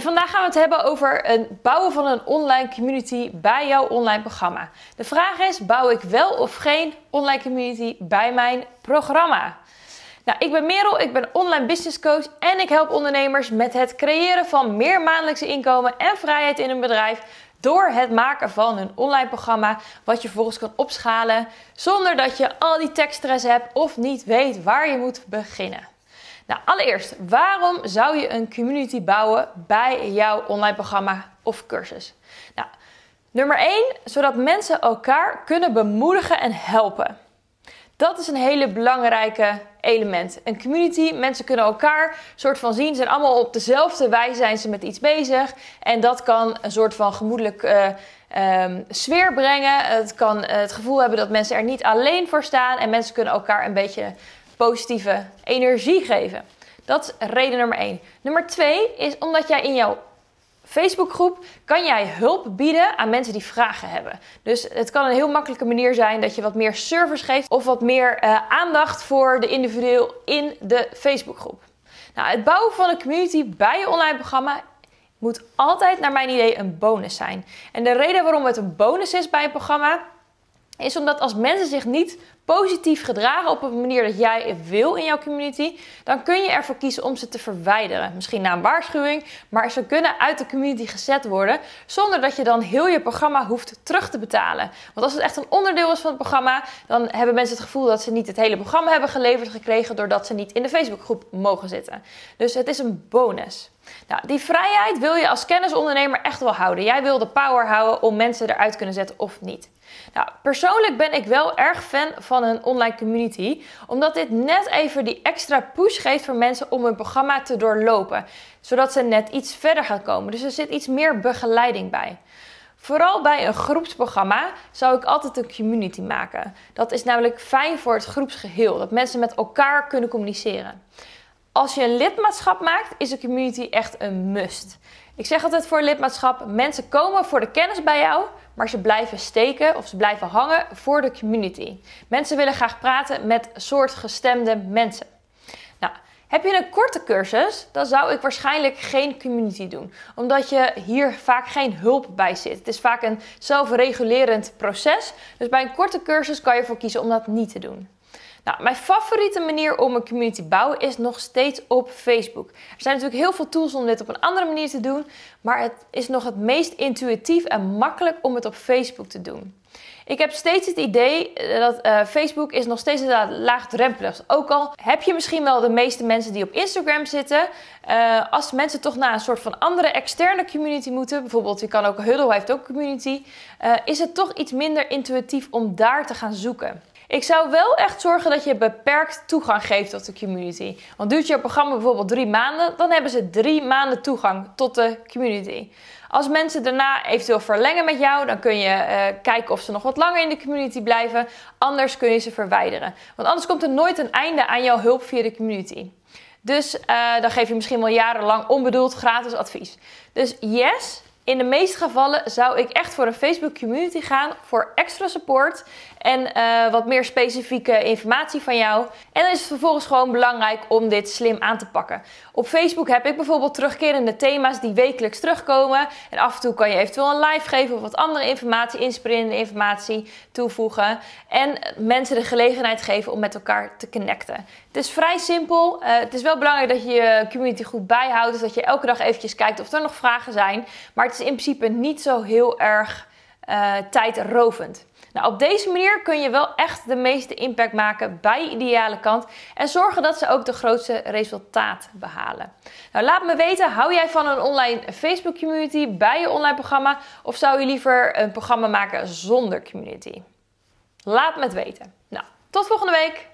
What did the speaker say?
Vandaag gaan we het hebben over het bouwen van een online community bij jouw online programma. De vraag is: bouw ik wel of geen online community bij mijn programma? Nou, ik ben Merel, ik ben online business coach en ik help ondernemers met het creëren van meer maandelijkse inkomen en vrijheid in hun bedrijf door het maken van een online programma wat je vervolgens kan opschalen zonder dat je al die tekststress hebt of niet weet waar je moet beginnen. Nou, allereerst, waarom zou je een community bouwen bij jouw online programma of cursus? Nou, nummer 1, zodat mensen elkaar kunnen bemoedigen en helpen. Dat is een hele belangrijke element. Een community, mensen kunnen elkaar soort van zien, zijn allemaal op dezelfde wijze zijn ze met iets bezig. En dat kan een soort van gemoedelijk uh, um, sfeer brengen. Het kan het gevoel hebben dat mensen er niet alleen voor staan. En mensen kunnen elkaar een beetje positieve energie geven. Dat is reden nummer 1. Nummer 2 is omdat jij in jouw Facebookgroep kan jij hulp bieden aan mensen die vragen hebben. Dus het kan een heel makkelijke manier zijn dat je wat meer service geeft of wat meer uh, aandacht voor de individueel in de Facebookgroep. Nou, het bouwen van een community bij je online programma moet altijd naar mijn idee een bonus zijn. En de reden waarom het een bonus is bij een programma is omdat als mensen zich niet positief gedragen op een manier dat jij wil in jouw community, dan kun je ervoor kiezen om ze te verwijderen. Misschien na een waarschuwing, maar ze kunnen uit de community gezet worden zonder dat je dan heel je programma hoeft terug te betalen. Want als het echt een onderdeel is van het programma, dan hebben mensen het gevoel dat ze niet het hele programma hebben geleverd gekregen doordat ze niet in de Facebookgroep mogen zitten. Dus het is een bonus. Nou, die vrijheid wil je als kennisondernemer echt wel houden. Jij wil de power houden om mensen eruit kunnen zetten of niet. Nou, persoonlijk ben ik wel erg fan van een online community, omdat dit net even die extra push geeft voor mensen om hun programma te doorlopen, zodat ze net iets verder gaan komen. Dus er zit iets meer begeleiding bij. Vooral bij een groepsprogramma zou ik altijd een community maken. Dat is namelijk fijn voor het groepsgeheel, dat mensen met elkaar kunnen communiceren. Als je een lidmaatschap maakt, is een community echt een must. Ik zeg altijd voor lidmaatschap: mensen komen voor de kennis bij jou, maar ze blijven steken of ze blijven hangen voor de community. Mensen willen graag praten met soortgestemde mensen. Nou, heb je een korte cursus, dan zou ik waarschijnlijk geen community doen, omdat je hier vaak geen hulp bij zit. Het is vaak een zelfregulerend proces, dus bij een korte cursus kan je ervoor kiezen om dat niet te doen. Nou, mijn favoriete manier om een community te bouwen is nog steeds op Facebook. Er zijn natuurlijk heel veel tools om dit op een andere manier te doen, maar het is nog het meest intuïtief en makkelijk om het op Facebook te doen. Ik heb steeds het idee eh, dat uh, Facebook is nog steeds laagdrempelig. Ook al heb je misschien wel de meeste mensen die op Instagram zitten. Uh, als mensen toch naar een soort van andere externe community moeten. Bijvoorbeeld, je kan ook, Huddle heeft ook community. Is het toch iets minder intuïtief om daar te gaan zoeken. Ik zou wel echt zorgen dat je beperkt toegang geeft tot de community. Want duurt je programma bijvoorbeeld drie maanden, dan hebben ze drie maanden toegang tot de community. Als mensen daarna eventueel verlengen met jou, dan kun je uh, kijken of ze nog wat langer in de community blijven. Anders kun je ze verwijderen. Want anders komt er nooit een einde aan jouw hulp via de community. Dus uh, dan geef je misschien wel jarenlang onbedoeld gratis advies. Dus yes, in de meeste gevallen zou ik echt voor een Facebook community gaan voor extra support en uh, wat meer specifieke informatie van jou. En dan is het vervolgens gewoon belangrijk om dit slim aan te pakken. Op Facebook heb ik bijvoorbeeld terugkerende thema's die wekelijks terugkomen. En af en toe kan je eventueel een live geven of wat andere informatie, inspirerende informatie toevoegen. En mensen de gelegenheid geven om met elkaar te connecten. Het is vrij simpel. Uh, het is wel belangrijk dat je je community goed bijhoudt. Dus dat je elke dag eventjes kijkt of er nog vragen zijn. Maar is in principe niet zo heel erg uh, tijdrovend. Nou, op deze manier kun je wel echt de meeste impact maken bij je ideale kant en zorgen dat ze ook de grootste resultaat behalen. Nou, laat me weten, hou jij van een online Facebook community bij je online programma of zou je liever een programma maken zonder community? Laat me het weten. Nou, tot volgende week.